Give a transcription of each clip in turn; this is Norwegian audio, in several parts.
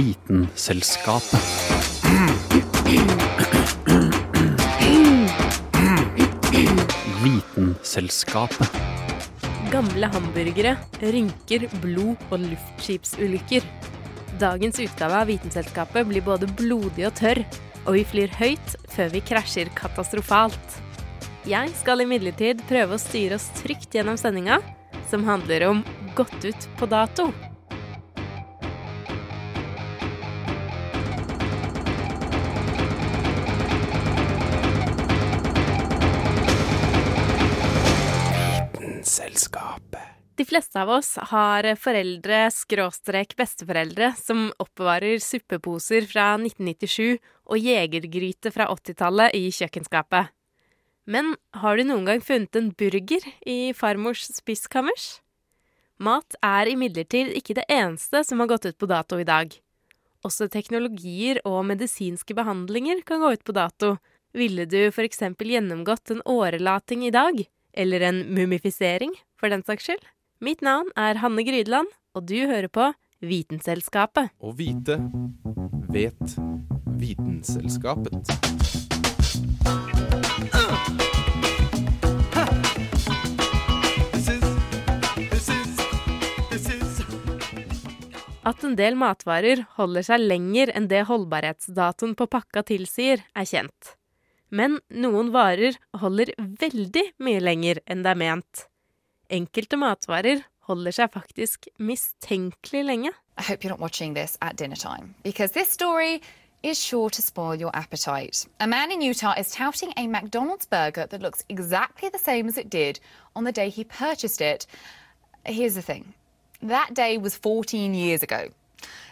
Vitenselskapet. Vitenselskapet. Gamle hamburgere, rynker, blod og luftskipsulykker. Dagens utgave av Vitenselskapet blir både blodig og tørr, og vi flyr høyt før vi krasjer katastrofalt. Jeg skal imidlertid prøve å styre oss trygt gjennom sendinga, som handler om gått ut på dato. De fleste av oss har foreldre, skråstrek besteforeldre, som oppbevarer suppeposer fra 1997 og jegergryte fra 80-tallet i kjøkkenskapet. Men har du noen gang funnet en burger i farmors spiskammers? Mat er imidlertid ikke det eneste som har gått ut på dato i dag. Også teknologier og medisinske behandlinger kan gå ut på dato. Ville du for eksempel gjennomgått en årelating i dag? Eller en mumifisering, for den saks skyld? Mitt navn er Hanne Grydeland, og du hører på Vitenselskapet. Å vite vet Vitenselskapet. At en del matvarer holder seg lenger enn det holdbarhetsdatoen på pakka tilsier, er kjent. Men noen varer holder veldig mye lenger enn det er ment. Enkelte matvarer holder seg faktisk mistenkelig lenge. I hope you're not watching this at dinner time because this story is sure to spoil your appetite. A man in Utah is touting a McDonald's burger that looks exactly the same as it did on the day he purchased it. Here's the thing that day was 14 years ago.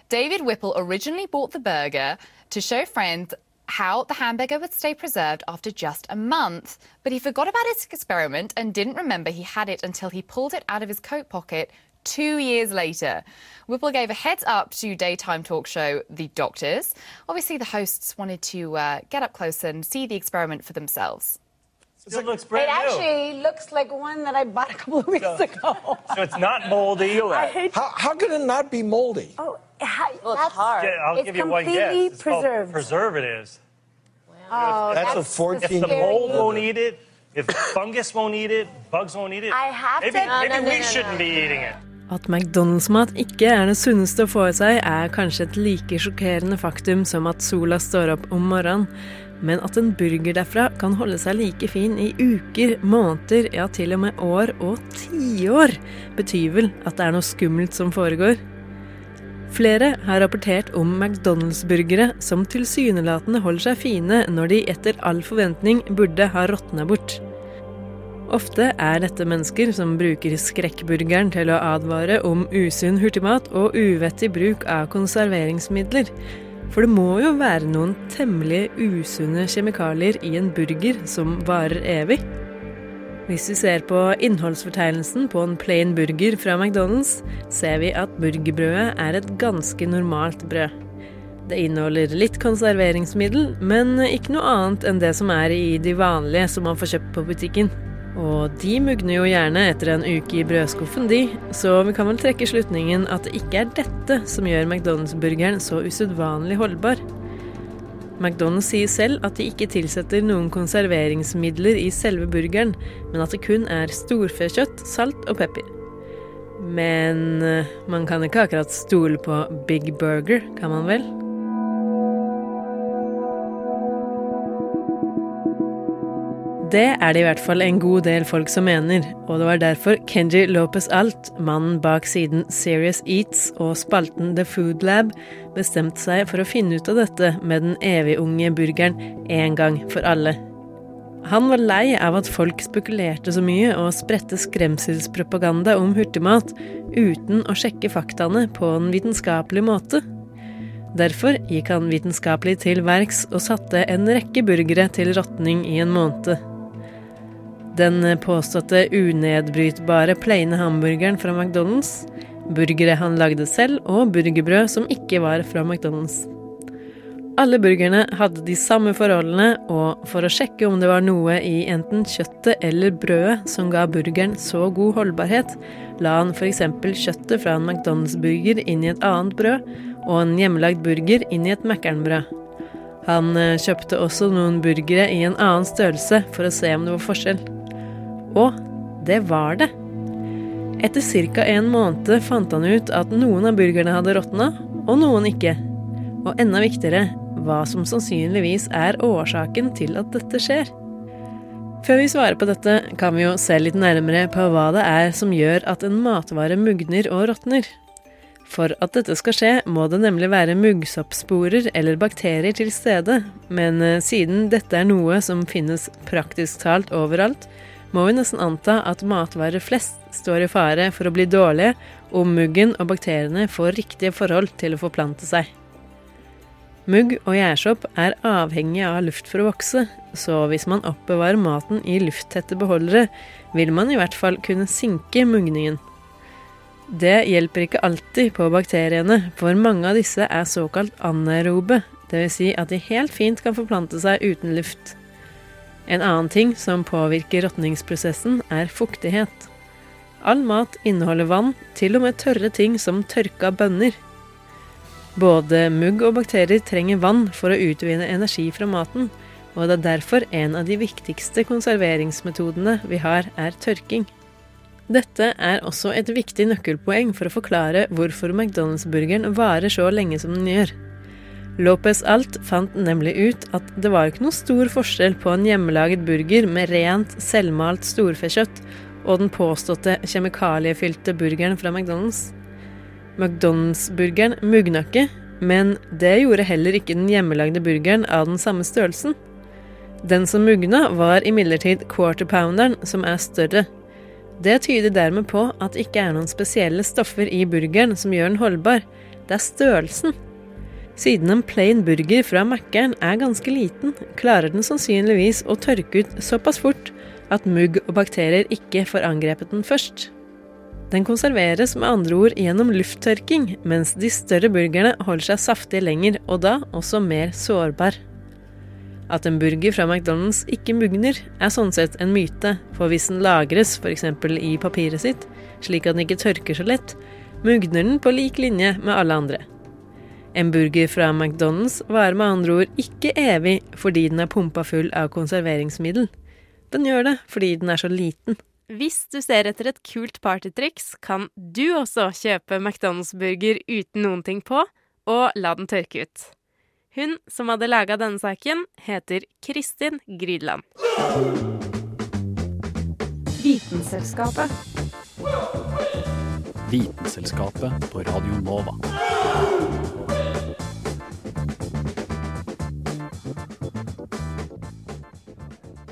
David Whipple originally bought the burger to show friends how the hamburger would stay preserved after just a month, but he forgot about his experiment and didn't remember he had it until he pulled it out of his coat pocket two years later. Whipple gave a heads up to daytime talk show The Doctors. Obviously, the hosts wanted to uh, get up close and see the experiment for themselves. It looks It new. actually looks like one that I bought a couple of weeks ago. So it's not moldy. I hate. How, how can it not be moldy? Oh, ha- Well, it's hard. Yeah, I'll It's give you one guess. completely It's called preserved. preservatives. Oh, That's a that's 14 If the scary. mold won't eat it, if fungus won't eat it, bugs won't eat it. I have maybe to- No, maybe no, no, we no, shouldn't no. be eating it. At McDonald's-mat ikke er det sunneste å få i seg, er kanskje et like sjokkerende faktum som at sola står opp om morgenen. Men at en burger derfra kan holde seg like fin i uker, måneder, ja til og med år og tiår, betyr vel at det er noe skummelt som foregår. Flere har rapportert om McDonald's-burgere som tilsynelatende holder seg fine når de etter all forventning burde ha råtna bort. Ofte er dette mennesker som bruker skrekkburgeren til å advare om usunn hurtigmat og uvettig bruk av konserveringsmidler. For det må jo være noen temmelig usunne kjemikalier i en burger som varer evig. Hvis vi ser på innholdsfortegnelsen på en plain burger fra McDonald's, ser vi at burgerbrødet er et ganske normalt brød. Det inneholder litt konserveringsmiddel, men ikke noe annet enn det som er i de vanlige som man får kjøpt på butikken. Og de mugner jo gjerne etter en uke i brødskuffen, de, så vi kan vel trekke slutningen at det ikke er dette som gjør McDonald's-burgeren så usedvanlig holdbar. McDonald's sier selv at de ikke tilsetter noen konserveringsmidler i selve burgeren, men at det kun er storfekjøtt, salt og pepper. Men eh, man kan ikke akkurat stole på Big Burger, kan man vel? Det er det i hvert fall en god del folk som mener, og det var derfor Kenji Lopez Alt, mannen bak siden Serious Eats og spalten The Food Lab, bestemte seg for å finne ut av dette med den evig-unge burgeren en gang for alle. Han var lei av at folk spekulerte så mye og spredte skremselspropaganda om hurtigmat uten å sjekke faktaene på en vitenskapelig måte. Derfor gikk han vitenskapelig til verks og satte en rekke burgere til råtning i en måned. Den påståtte unedbrytbare plaine hamburgeren fra McDonald's, burgere han lagde selv og burgerbrød som ikke var fra McDonald's. Alle burgerne hadde de samme forholdene, og for å sjekke om det var noe i enten kjøttet eller brødet som ga burgeren så god holdbarhet, la han f.eks. kjøttet fra en McDonald's-burger inn i et annet brød, og en hjemmelagd burger inn i et Mækkernbrød. Han eh, kjøpte også noen burgere i en annen størrelse for å se om det var forskjell. Og det var det. Etter ca. en måned fant han ut at noen av burgerne hadde råtna, og noen ikke. Og enda viktigere, hva som sannsynligvis er årsaken til at dette skjer. Før vi svarer på dette, kan vi jo se litt nærmere på hva det er som gjør at en matvare mugner og råtner. For at dette skal skje, må det nemlig være muggsoppsporer eller bakterier til stede, men eh, siden dette er noe som finnes praktisk talt overalt, må vi nesten anta at matvarer flest står i fare for å bli dårlige om muggen og bakteriene får riktige forhold til å forplante seg. Mugg og gjærsopp er avhengig av luft for å vokse, så hvis man oppbevarer maten i lufttette beholdere, vil man i hvert fall kunne sinke mugningen. Det hjelper ikke alltid på bakteriene, for mange av disse er såkalt anaerobe, dvs. Si at de helt fint kan forplante seg uten luft. En annen ting som påvirker råtningsprosessen, er fuktighet. All mat inneholder vann, til og med tørre ting som tørka bønner. Både mugg og bakterier trenger vann for å utvinne energi fra maten, og det er derfor en av de viktigste konserveringsmetodene vi har, er tørking. Dette er også et viktig nøkkelpoeng for å forklare hvorfor McDonald's-burgeren varer så lenge som den gjør. Lopez Alt fant nemlig ut at det var ikke noe stor forskjell på en hjemmelaget burger med rent, selvmalt storfekjøtt og den påståtte kjemikaliefylte burgeren fra McDonald's. McDonald's-burgeren mugna ikke, men det gjorde heller ikke den hjemmelagde burgeren av den samme størrelsen. Den som mugna, var imidlertid quarter pounderen, som er større. Det tyder dermed på at det ikke er noen spesielle stoffer i burgeren som gjør den holdbar, det er størrelsen. Siden en plain burger fra Mækkern er ganske liten, klarer den sannsynligvis å tørke ut såpass fort at mugg og bakterier ikke får angrepet den først. Den konserveres med andre ord gjennom lufttørking, mens de større burgerne holder seg saftige lenger, og da også mer sårbar. At en burger fra McDonald's ikke mugner, er sånn sett en myte, for hvis den lagres f.eks. i papiret sitt, slik at den ikke tørker så lett, mugner den på lik linje med alle andre. En burger fra McDonald's varer med andre ord ikke evig fordi den er pumpa full av konserveringsmiddel. Den gjør det fordi den er så liten. Hvis du ser etter et kult partytriks, kan du også kjøpe McDonald's-burger uten noen ting på, og la den tørke ut. Hun som hadde laga denne saken, heter Kristin Grydland. Vitenselskapet. Vitenselskapet på Radio Nova.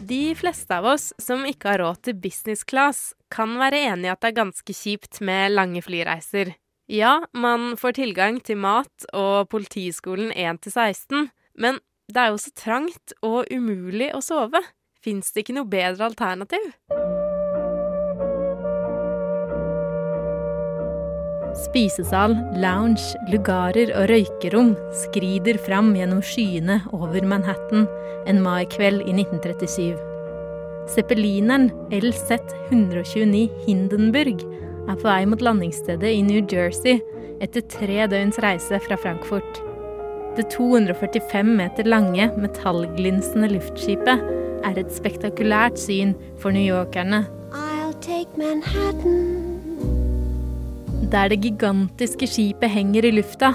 De fleste av oss som ikke har råd til business class, kan være enig i at det er ganske kjipt med lange flyreiser. Ja, man får tilgang til mat og Politiskolen 1 til 16, men det er jo så trangt og umulig å sove. Fins det ikke noe bedre alternativ? Spisesal, lounge, lugarer og røykerom skrider fram gjennom skyene over Manhattan en maikveld i 1937. Zeppelineren LZ-129 Hindenburg er på vei mot landingsstedet i New Jersey etter tre døgns reise fra Frankfurt. Det 245 meter lange, metallglinsende luftskipet er et spektakulært syn for newyorkerne. Der det gigantiske skipet henger i lufta,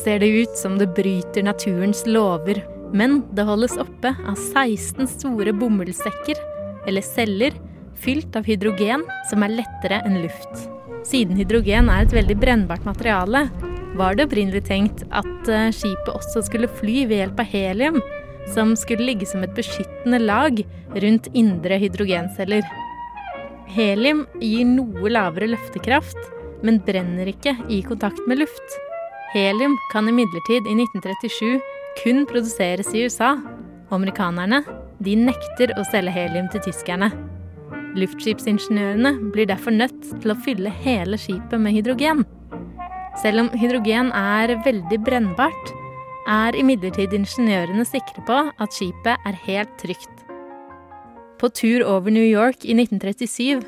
ser det ut som det bryter naturens lover. Men det holdes oppe av 16 store bomullssekker, eller celler, fylt av hydrogen som er lettere enn luft. Siden hydrogen er et veldig brennbart materiale, var det opprinnelig tenkt at eh, skipet også skulle fly ved hjelp av helium, som skulle ligge som et beskyttende lag rundt indre hydrogenceller. Helium gir noe lavere løftekraft, men brenner ikke i kontakt med luft. Helium kan imidlertid i 1937 kun produseres i USA. Amerikanerne de nekter å selge helium til tyskerne. Luftskipsingeniørene blir derfor nødt til å fylle hele skipet med hydrogen. Selv om hydrogen er veldig brennbart, er imidlertid ingeniørene sikre på at skipet er helt trygt. På tur over New York i 1937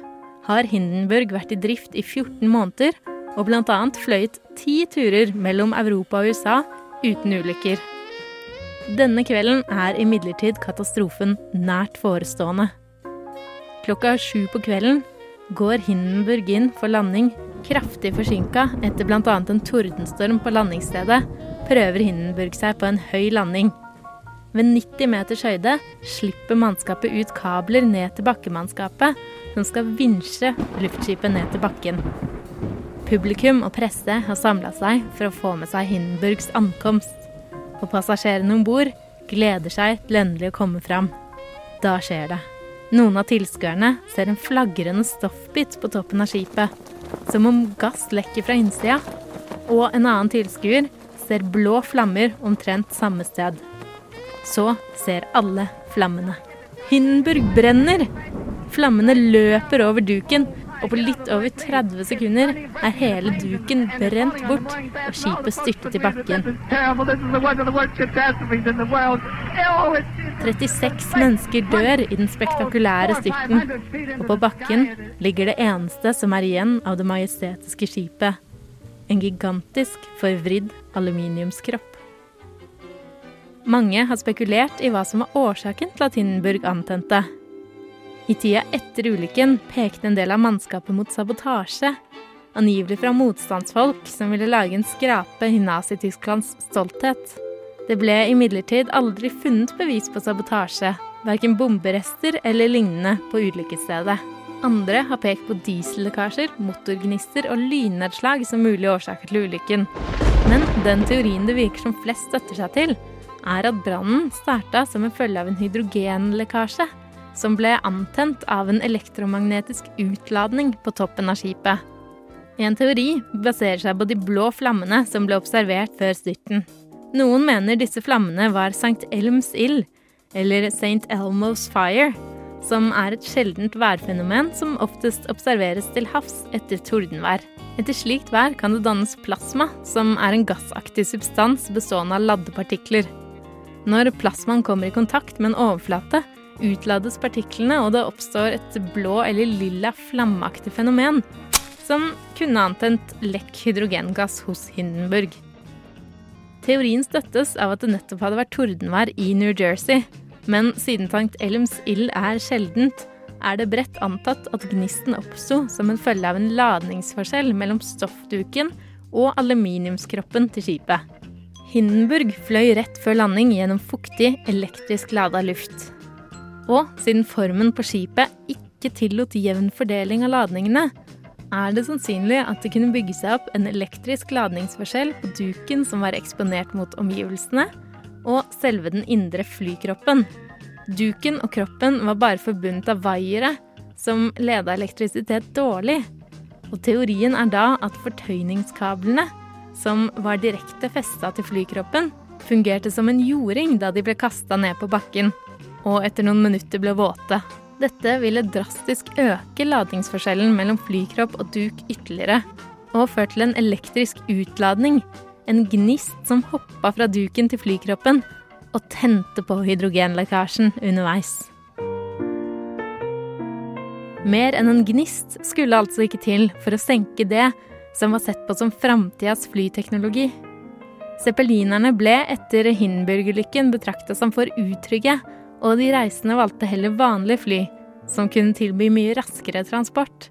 har Hindenburg vært i drift i 14 måneder og bl.a. fløyet ti turer mellom Europa og USA uten ulykker. Denne kvelden er imidlertid katastrofen nært forestående. Klokka sju på kvelden går Hindenburg inn for landing, kraftig forsinka etter bl.a. en tordenstorm på landingsstedet, prøver Hindenburg seg på en høy landing. Ved 90 meters høyde slipper mannskapet ut kabler ned til bakkemannskapet, som skal vinsje luftskipet ned til bakken. Publikum og presse har samla seg for å få med seg Hindenburgs ankomst. Og passasjerene om bord gleder seg til endelig å komme fram. Da skjer det. Noen av tilskuerne ser en flagrende stoffbit på toppen av skipet, som om gass lekker fra innsida. Og en annen tilskuer ser blå flammer omtrent samme sted. Så ser alle flammene. Hindenburg brenner! Flammene løper over duken, og på litt over 30 sekunder er hele duken brent bort, og skipet styrtet i bakken. 36 mennesker dør i den spektakulære styrten, og på bakken ligger det eneste som er igjen av det majestetiske skipet. En gigantisk, forvridd aluminiumskropp. Mange har spekulert i hva som var årsaken til at Hindenburg antente. I tida etter ulykken pekte en del av mannskapet mot sabotasje, angivelig fra motstandsfolk som ville lage en skrape i Nazi-Tysklands stolthet. Det ble imidlertid aldri funnet bevis på sabotasje, verken bomberester eller lignende på ulykkesstedet. Andre har pekt på diesellekkasjer, motorgnister og lynnedslag som mulige årsaker til ulykken. Men den teorien det virker som flest støtter seg til, er at brannen starta som en følge av en hydrogenlekkasje som ble antent av en elektromagnetisk utladning på toppen av skipet. En teori baserer seg på de blå flammene som ble observert før styrten. Noen mener disse flammene var St. Elms ild, eller St. Elmo's fire, som er et sjeldent værfenomen som oftest observeres til havs etter tordenvær. Etter slikt vær kan det dannes plasma, som er en gassaktig substans bestående av ladde partikler. Når plasmaen kommer i kontakt med en overflate, utlades partiklene, og det oppstår et blå eller lilla flammeaktig fenomen som kunne antent lekk hydrogengass hos Hindenburg. Teorien støttes av at det nettopp hadde vært tordenvær i New Jersey, men siden Tankt Elms ild er sjeldent, er det bredt antatt at gnisten oppsto som en følge av en ladningsforskjell mellom stoffduken og aluminiumskroppen til skipet. Hindenburg fløy rett før landing gjennom fuktig, elektrisk lada luft. Og siden formen på skipet ikke tillot jevn fordeling av ladningene, er det sannsynlig at det kunne bygge seg opp en elektrisk ladningsforskjell på duken som var eksponert mot omgivelsene, og selve den indre flykroppen. Duken og kroppen var bare forbundet av vaiere som leda elektrisitet dårlig. Og teorien er da at fortøyningskablene, som var direkte festa til flykroppen, fungerte som en jording da de ble kasta ned på bakken og etter noen minutter ble våte. Dette ville drastisk øke ladingsforskjellen mellom flykropp og duk ytterligere, og ført til en elektrisk utladning, en gnist som hoppa fra duken til flykroppen og tente på hydrogenlekkasjen underveis. Mer enn en gnist skulle altså ikke til for å senke det som var sett på som framtidas flyteknologi. Zeppelinerne ble etter Hindenburg-ulykken betrakta som for utrygge og de reisende valgte heller vanlige fly, som kunne tilby mye raskere transport.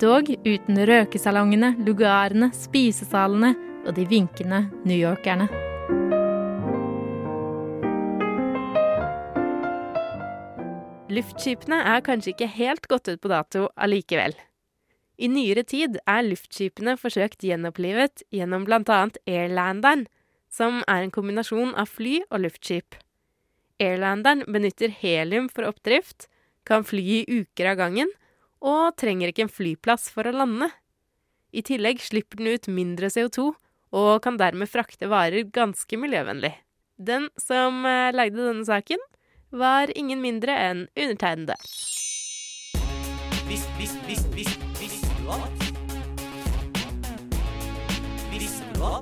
Dog uten røkesalongene, lugarene, spisesalene og de vinkende newyorkerne. Luftskipene er kanskje ikke helt gått ut på dato allikevel. I nyere tid er luftskipene forsøkt gjenopplivet gjennom bl.a. Airlanderen, som er en kombinasjon av fly og luftskip. Airlanderen benytter helium for oppdrift, kan fly i uker av gangen, og trenger ikke en flyplass for å lande. I tillegg slipper den ut mindre CO2, og kan dermed frakte varer ganske miljøvennlig. Den som eh, lagde denne saken, var ingen mindre enn undertegnede. Visst, visst, visst, visst, visst du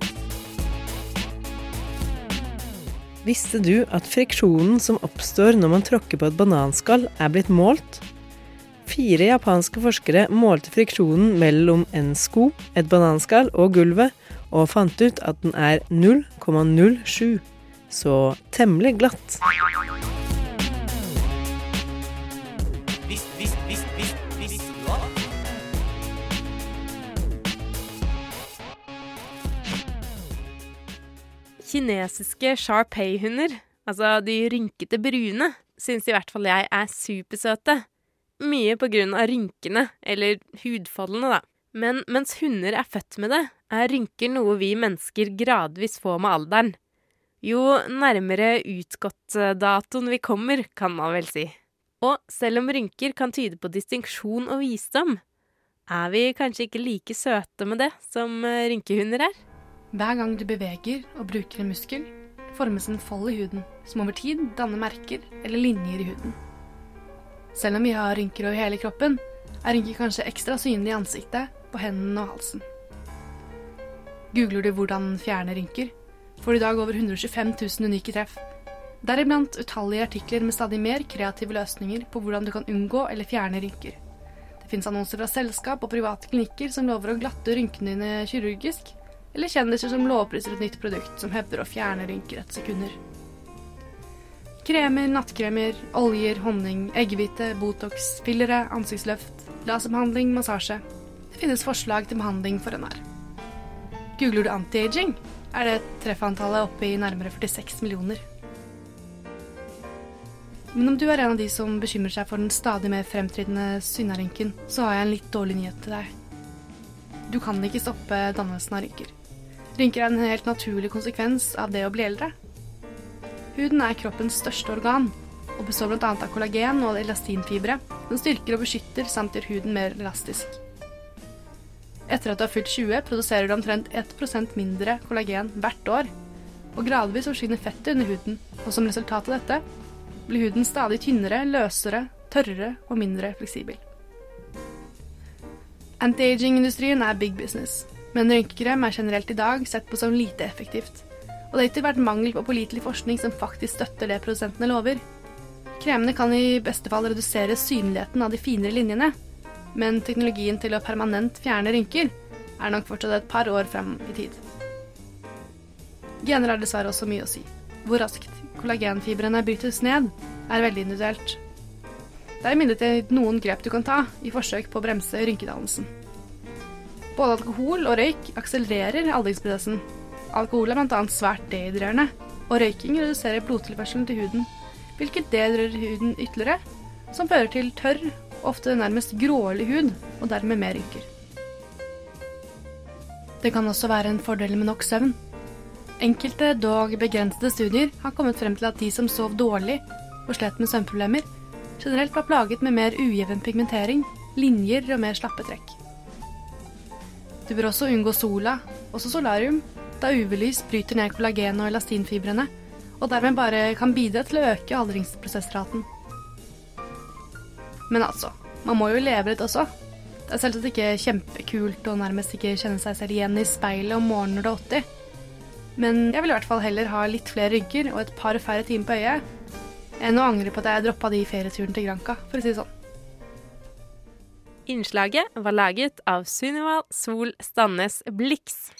du Visste du at friksjonen som oppstår når man tråkker på et bananskall, er blitt målt? Fire japanske forskere målte friksjonen mellom en sko, et bananskall og gulvet, og fant ut at den er 0,07. Så temmelig glatt. Kinesiske Sharpei-hunder, altså de rynkete brune, syns i hvert fall jeg er supersøte. Mye på grunn av rynkene, eller hudfoldene, da. Men mens hunder er født med det, er rynker noe vi mennesker gradvis får med alderen. Jo nærmere utgått-datoen vi kommer, kan man vel si. Og selv om rynker kan tyde på distinksjon og visdom, er vi kanskje ikke like søte med det som rynkehunder er? Hver gang du beveger og bruker en muskel, formes en fold i huden, som over tid danner merker eller linjer i huden. Selv om vi har rynker over hele kroppen, er rynker kanskje ekstra synlig i ansiktet, på hendene og halsen. Googler du 'hvordan fjerne rynker', får du i dag over 125 000 unike treff. Deriblant utallige artikler med stadig mer kreative løsninger på hvordan du kan unngå eller fjerne rynker. Det finnes annonser fra selskap og private klinikker som lover å glatte rynkene dine kirurgisk, eller kjendiser som lovpriser et nytt produkt som hevder å fjerne rynker etter sekunder. Kremer, nattkremer, oljer, honning, eggehvite, Botox, fillere, ansiktsløft, laserbehandling, massasje. Det finnes forslag til behandling for enhver. Googler du anti-aging, er det treffantallet oppe i nærmere 46 millioner. Men om du er en av de som bekymrer seg for den stadig mer fremtridende synnarynken, så har jeg en litt dårlig nyhet til deg. Du kan ikke stoppe dannelsen av rynker. Rynker er en helt naturlig konsekvens av det å bli eldre. Huden er kroppens største organ, og består bl.a. av kollagen og elastinfibre, som styrker og beskytter samt gjør huden mer elastisk. Etter at du har fylt 20, produserer du omtrent 1% mindre kollagen hvert år, og gradvis forsvinner fettet under huden, og som resultat av dette blir huden stadig tynnere, løsere, tørrere og mindre fleksibel. Anti-aging-industrien er big business, men rynkekrem er generelt i dag sett på som lite effektivt. Og det har ikke vært mangel på pålitelig forskning som faktisk støtter det produsentene lover. Kremene kan i beste fall redusere synligheten av de finere linjene, men teknologien til å permanent fjerne rynker er nok fortsatt et par år frem i tid. Gener har dessverre også mye å si. Hvor raskt kollagenfibrene brytes ned, er veldig individuelt. Det er imidlertid noen grep du kan ta i forsøk på å bremse rynkedannelsen. Både alkohol og røyk akselererer aldringsprosessen. Alkohol er bl.a. svært dehydrerende, og røyking reduserer blodtilførselen til huden, hvilket dehydrerer huden ytterligere, som fører til tørr, ofte nærmest grålig hud, og dermed mer rynker. Det kan også være en fordel med nok søvn. Enkelte, dog begrensede studier har kommet frem til at de som sov dårlig og slet med søvnproblemer, generelt var plaget med mer ujevn pigmentering, linjer og mer slappe trekk. Du bør også unngå sola, også solarium, da UV-lys bryter ned kollagen- og elastinfibrene, og dermed bare kan bidra til å øke aldringsprosessraten. Men altså, man må jo leve litt også. Det er selvsagt ikke kjempekult å nærmest ikke kjenne seg selv igjen i speilet om morgenen når du er 80. Men jeg vil i hvert fall heller ha litt flere rynker og et par færre timer på øyet enn å angre på at jeg droppa de ferieturene til Granca, for å si det sånn. Innslaget var laget av Sunnival Sol Stannes Blix.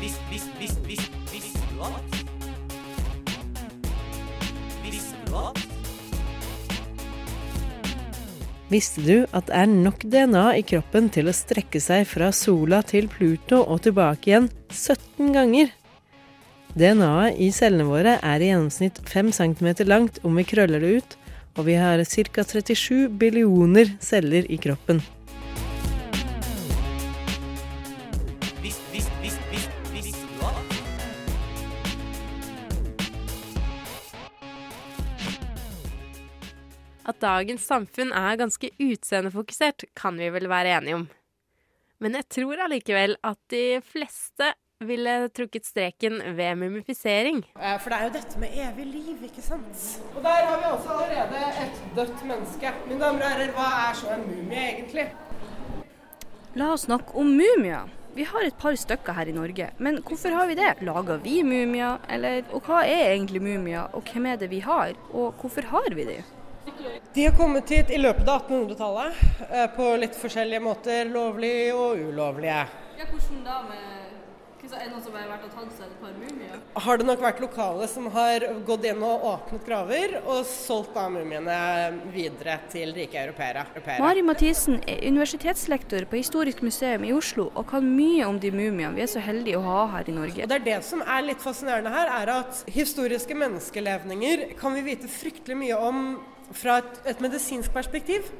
Vis, vis, vis, vis? Visste du at det er nok DNA i kroppen til å strekke seg fra sola til Pluto og tilbake igjen 17 ganger? DNA-et i cellene våre er i gjennomsnitt 5 cm langt om vi krøller det ut, og vi har ca. 37 billioner celler i kroppen. At dagens samfunn er ganske utseendefokusert, kan vi vel være enige om. Men jeg tror allikevel at de fleste ville trukket streken ved mumifisering. For det er jo dette med evig liv, ikke sant? Og der har vi altså allerede et dødt menneske. Mine damer og herrer, hva er så en mumie egentlig? La oss snakke om mumier. Vi har et par stykker her i Norge, men hvorfor har vi det? Lager vi mumier, eller Og hva er egentlig mumier, og hvem er det vi har, og hvorfor har vi de? De har kommet hit i løpet av 1800-tallet eh, på litt forskjellige måter, lovlige og ulovlige. Ja, hvordan da med Er det noen som har vært og tatt seg et par mumier? Har det nok vært lokale som har gått inn og åpnet graver, og solgt da mumiene videre til rike europeere. Mari Mathisen er universitetslektor på Historisk museum i Oslo og kan mye om de mumiene vi er så heldige å ha her i Norge. Og det er det som er litt fascinerende her, er at historiske menneskelevninger kan vi vite fryktelig mye om fra et, et medisinsk perspektiv,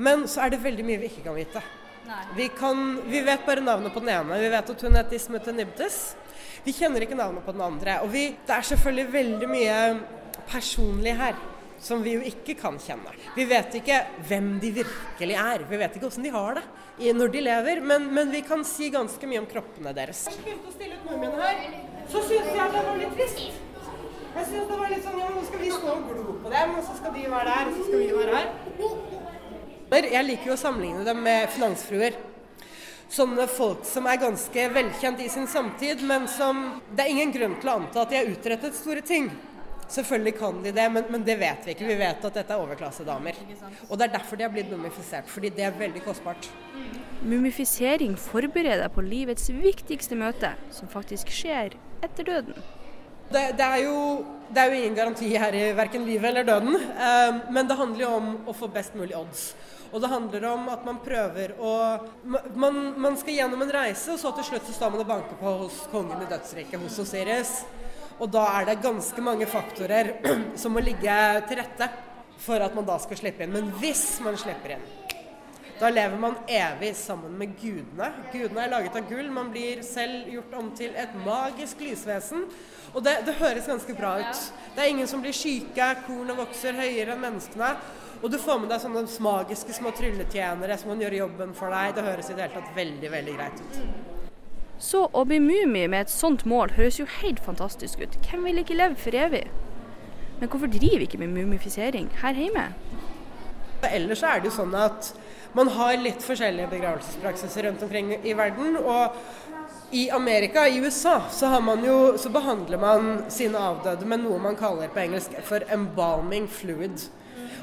men så er det veldig mye vi ikke kan vite. Vi, kan, vi vet bare navnet på den ene. Vi vet at hun het Ismutenibtis. Vi kjenner ikke navnet på den andre. Og vi, det er selvfølgelig veldig mye personlig her som vi jo ikke kan kjenne. Vi vet ikke hvem de virkelig er. Vi vet ikke hvordan de har det når de lever, men, men vi kan si ganske mye om kroppene deres. Jeg begynte å stille ut mumiene her, så syntes jeg at det var litt trist. Jeg synes det var litt sånn, ja, nå skal vi stå og glo på dem, og så skal de være der, og så skal vi være her. Jeg liker jo å sammenligne dem med finansfruer. Sånne folk som er ganske velkjent i sin samtid, men som Det er ingen grunn til å anta at de har utrettet store ting. Selvfølgelig kan de det, men, men det vet vi ikke. Vi vet at dette er overklassedamer. Og det er derfor de har blitt mumifisert, fordi det er veldig kostbart. Mumifisering forbereder deg på livets viktigste møte, som faktisk skjer etter døden. Det, det, er jo, det er jo ingen garanti her i verken livet eller døden, eh, men det handler jo om å få best mulig odds. Og det handler om at man prøver å man, man skal gjennom en reise, og så til slutt så står man og banker på hos kongen i dødsriket, hos Osiris. Og da er det ganske mange faktorer som må ligge til rette for at man da skal slippe inn. Men hvis man slipper inn, da lever man evig sammen med gudene. Gudene er laget av gull. Man blir selv gjort om til et magisk lysvesen. Og det, det høres ganske bra ut. Det er ingen som blir syke, kornet vokser høyere enn menneskene. Og du får med deg sånne magiske små trylletjenere som kan gjøre jobben for deg. Det høres i det hele tatt veldig, veldig greit ut. Så å bli mumie med et sånt mål høres jo helt fantastisk ut. Hvem vil ikke leve for evig? Men hvorfor driver vi ikke med mumifisering her hjemme? Ellers er det jo sånn at man har litt forskjellige begravelsespraksiser rundt omkring i verden. Og i Amerika, i USA, så, jo, så behandler man sine avdøde med noe man kaller på engelsk for embalming fluid.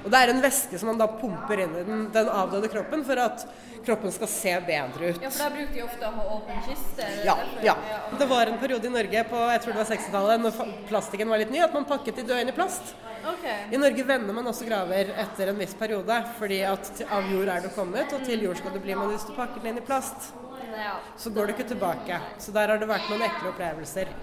Og Det er en væske som man da pumper inn i den, den, avdøde kroppen for at kroppen skal se bedre ut. Ja, for da bruker de ofte å ha åpen kiste? Ja, ja. Det var en periode i Norge på jeg tror det var 60-tallet, når plastikken var litt ny, at man pakket de døde inn i plast. Okay. I Norge vender man også graver etter en viss periode, fordi at av jord er du kommet, og til jord skal du bli. Men hvis du pakker den inn i plast, så går du ikke tilbake. Så der har det vært noen ekle opplevelser.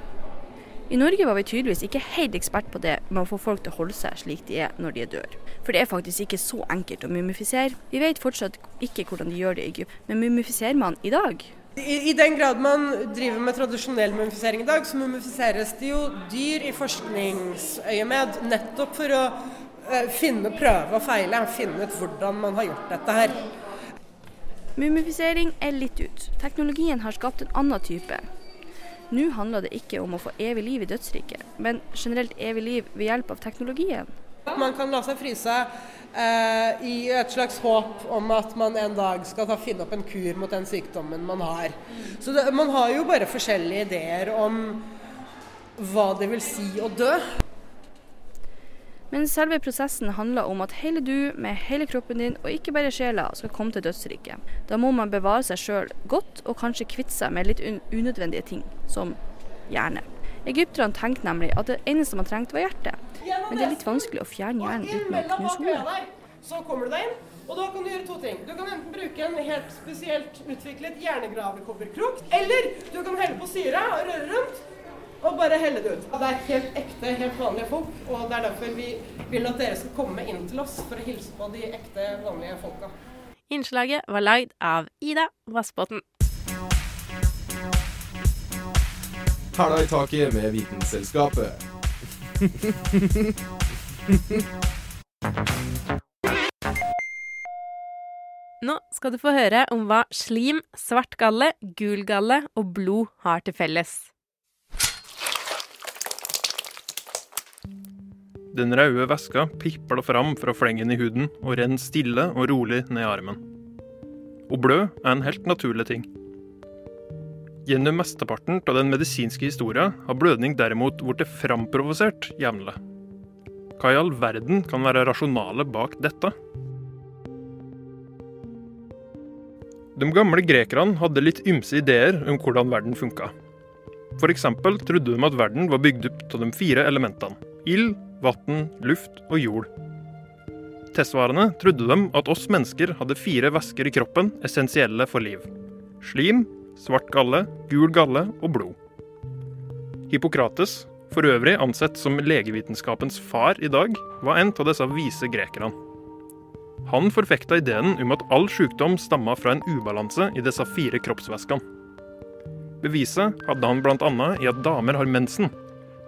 I Norge var vi tydeligvis ikke helt ekspert på det med å få folk til å holde seg slik de er når de dør. For det er faktisk ikke så enkelt å mumifisere. Vi vet fortsatt ikke hvordan de gjør det i Egypt, men mumifiserer man i dag? I, I, den grad man driver med tradisjonell mumifisering i dag, så mumifiseres det jo dyr i forskningsøyemed nettopp for å uh, finne, prøve og feile, finne ut hvordan man har gjort dette her. Mumifisering er litt ut. Teknologien har skapt en annen type. Nå handler det ikke om å få evig liv i dødsriket, men generelt evig liv ved hjelp av teknologien. Man kan la seg fryse eh, i et slags håp om at man en dag skal ta, finne opp en kur mot den sykdommen man har. Så det, man har jo bare forskjellige ideer om hva det vil si å dø. Men selve prosessen handler om at hele du, med hele kroppen din, og ikke bare sjela, skal komme til dødsriket. Da må man bevare seg sjøl godt, og kanskje kvitte seg med litt unødvendige ting, som hjerne. Egypterne tenkte nemlig at det eneste man trengte, var hjertet. Men det er litt vanskelig å fjerne hjernen uten å knuse hodet. Så kommer du deg inn, og da kan du gjøre to ting. Du kan enten bruke en helt spesielt utviklet hjernegravekobberkrok, eller du kan helle på syre og røre rundt og bare helle det ut. Det er helt ekte, helt vanlige folk, og det er derfor vi vil at dere skal komme inn til oss for å hilse på de ekte, vanlige folka. Innslaget var lagd av Ida Vassbotn. Hæla i taket med Vitenselskapet. Nå skal du få høre om hva slim, svart galle, gul galle og blod har til felles. Den røde væska pipler fram fra flengen i huden og renner stille og rolig ned armen. Å blø er en helt naturlig ting. Gjennom mesteparten av den medisinske historien har blødning derimot blitt framprovosert jevnlig. Hva i all verden kan være rasjonalet bak dette? De gamle grekerne hadde litt ymse ideer om hvordan verden funka. F.eks. trodde de at verden var bygd opp av de fire elementene ild, vann, luft og jord. Tilsvarende trodde de at oss mennesker hadde fire væsker i kroppen essensielle for liv. Slim, svart galle, gul galle og blod. Hippokrates, for øvrig ansett som legevitenskapens far i dag, var en av disse vise grekerne. Han forfekta ideen om at all sykdom stamma fra en ubalanse i disse fire kroppsvæskene. Beviset hadde han bl.a. i at damer har mensen.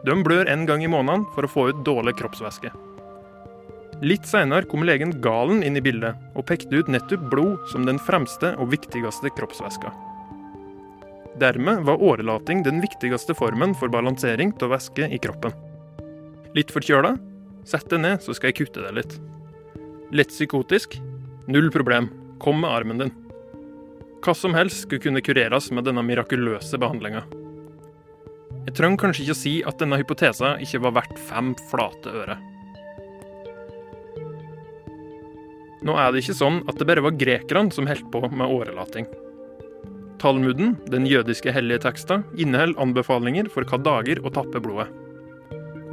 De blør en gang i måneden for å få ut dårlig kroppsvæske. Litt seinere kom legen Galen inn i bildet og pekte ut nettopp blod som den fremste og viktigste kroppsvæska. Dermed var årelating den viktigste formen for balansering av væske i kroppen. Litt forkjøla? Sett deg ned, så skal jeg kutte deg litt. Lett psykotisk? Null problem. Kom med armen din. Hva som helst skulle kunne kureres med denne mirakuløse behandlinga. Jeg trenger kanskje ikke å si at denne hypotesen ikke var verdt fem flate øre. Nå er det ikke sånn at det bare var grekerne som holdt på med årelating. Talmuden, den jødiske hellige teksten, inneholder anbefalinger for hva dager å tappe blodet.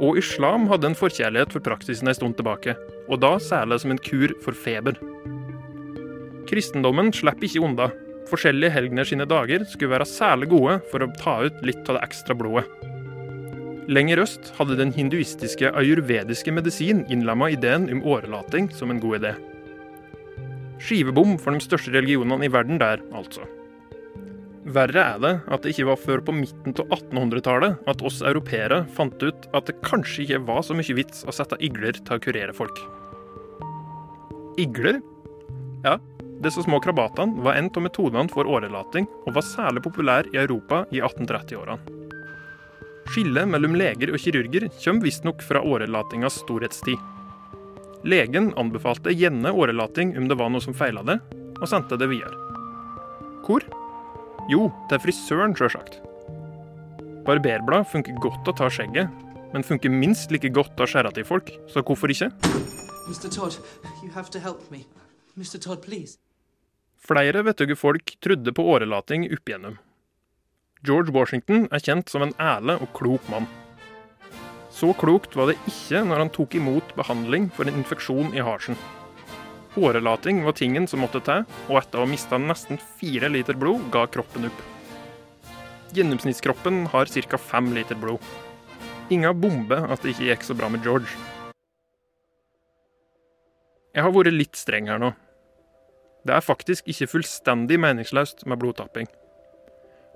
Og islam hadde en forkjærlighet for praksisen en stund tilbake, og da særlig som en kur for feber. Kristendommen slipper ikke unna. Forskjellige helgener sine dager skulle være særlig gode for å ta ut litt av det ekstra blodet. Lenger øst hadde den hinduistiske ayurvediske medisin innlemma ideen om årelating som en god idé. Skivebom for de største religionene i verden der, altså. Verre er det at det ikke var før på midten av 1800-tallet at oss europeere fant ut at det kanskje ikke var så mye vits å sette igler til å kurere folk. Igler? Ja, disse små krabatene var en av metodene for årelating, og var særlig populær i Europa i 1830-årene. Skillet mellom leger og kirurger kommer visstnok fra årelatingas storhetstid. Legen anbefalte gjerne årelating om det var noe som feila det, og sendte det videre. Hvor? Jo, til frisøren, sjølsagt. Barberblad funker godt å ta skjegget, men funker minst like godt å skjære til folk, så hvorfor ikke? Mr. Todd, you have to help me. Mr. Todd, please. Flere vettuge folk trodde på årelating opp igjennom. George Washington er kjent som en ærlig og klok mann. Så klokt var det ikke når han tok imot behandling for en infeksjon i harsen. Årelating var tingen som måtte til, og etter å ha mista nesten fire liter blod, ga kroppen opp. Gjennomsnittskroppen har ca. fem liter blod. Ingen bombe at det ikke gikk så bra med George. Jeg har vært litt streng her nå. Det er faktisk ikke fullstendig meningsløst med blodtapping.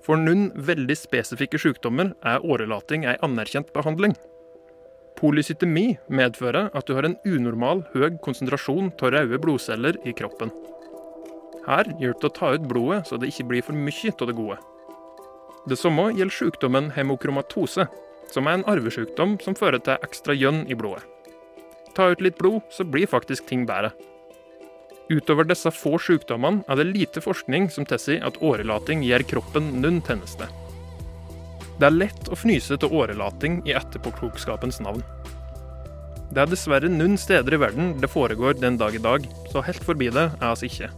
For noen veldig spesifikke sykdommer er årelating ei anerkjent behandling. Polycytemi medfører at du har en unormal høy konsentrasjon av røde blodceller i kroppen. Her hjelper det å ta ut blodet så det ikke blir for mye av det gode. Det samme gjelder sykdommen hemokromatose, som er en arvesykdom som fører til ekstra gjønn i blodet. Ta ut litt blod, så blir faktisk ting bedre. Utover disse få sykdommene er det lite forskning som tilsier at årelating gjør kroppen noen tjeneste. Det er lett å fnyse til årelating i etterpåklokskapens navn. Det er dessverre noen steder i verden det foregår den dag i dag, så helt forbi det er oss ikke.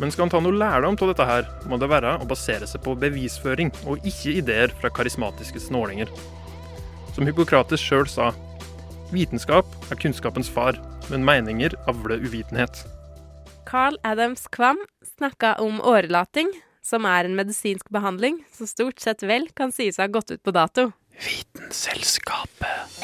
Men skal en ta noe lærdom av dette her, må det være å basere seg på bevisføring, og ikke ideer fra karismatiske snålinger. Som Hippokrates sjøl sa, vitenskap er kunnskapens far, men meninger avler uvitenhet. Carl Adams Kvam snakka om årelating, som er en medisinsk behandling som stort sett vel kan sies å ha gått ut på dato. Vitenselskapet.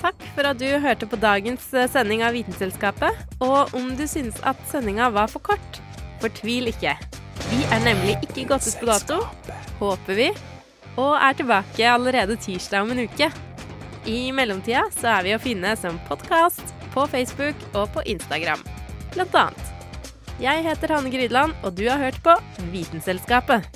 Takk for at du hørte på dagens eh, sending av Vitenselskapet. Og om du synes at sendinga var for kort, fortvil ikke. Vi er nemlig ikke gått på dato, håper vi, og er tilbake allerede tirsdag om en uke. I mellomtida så er vi å finne som podkast på Facebook og på Instagram, blant annet. Jeg heter Hanne Grydland, og du har hørt på Vitenselskapet.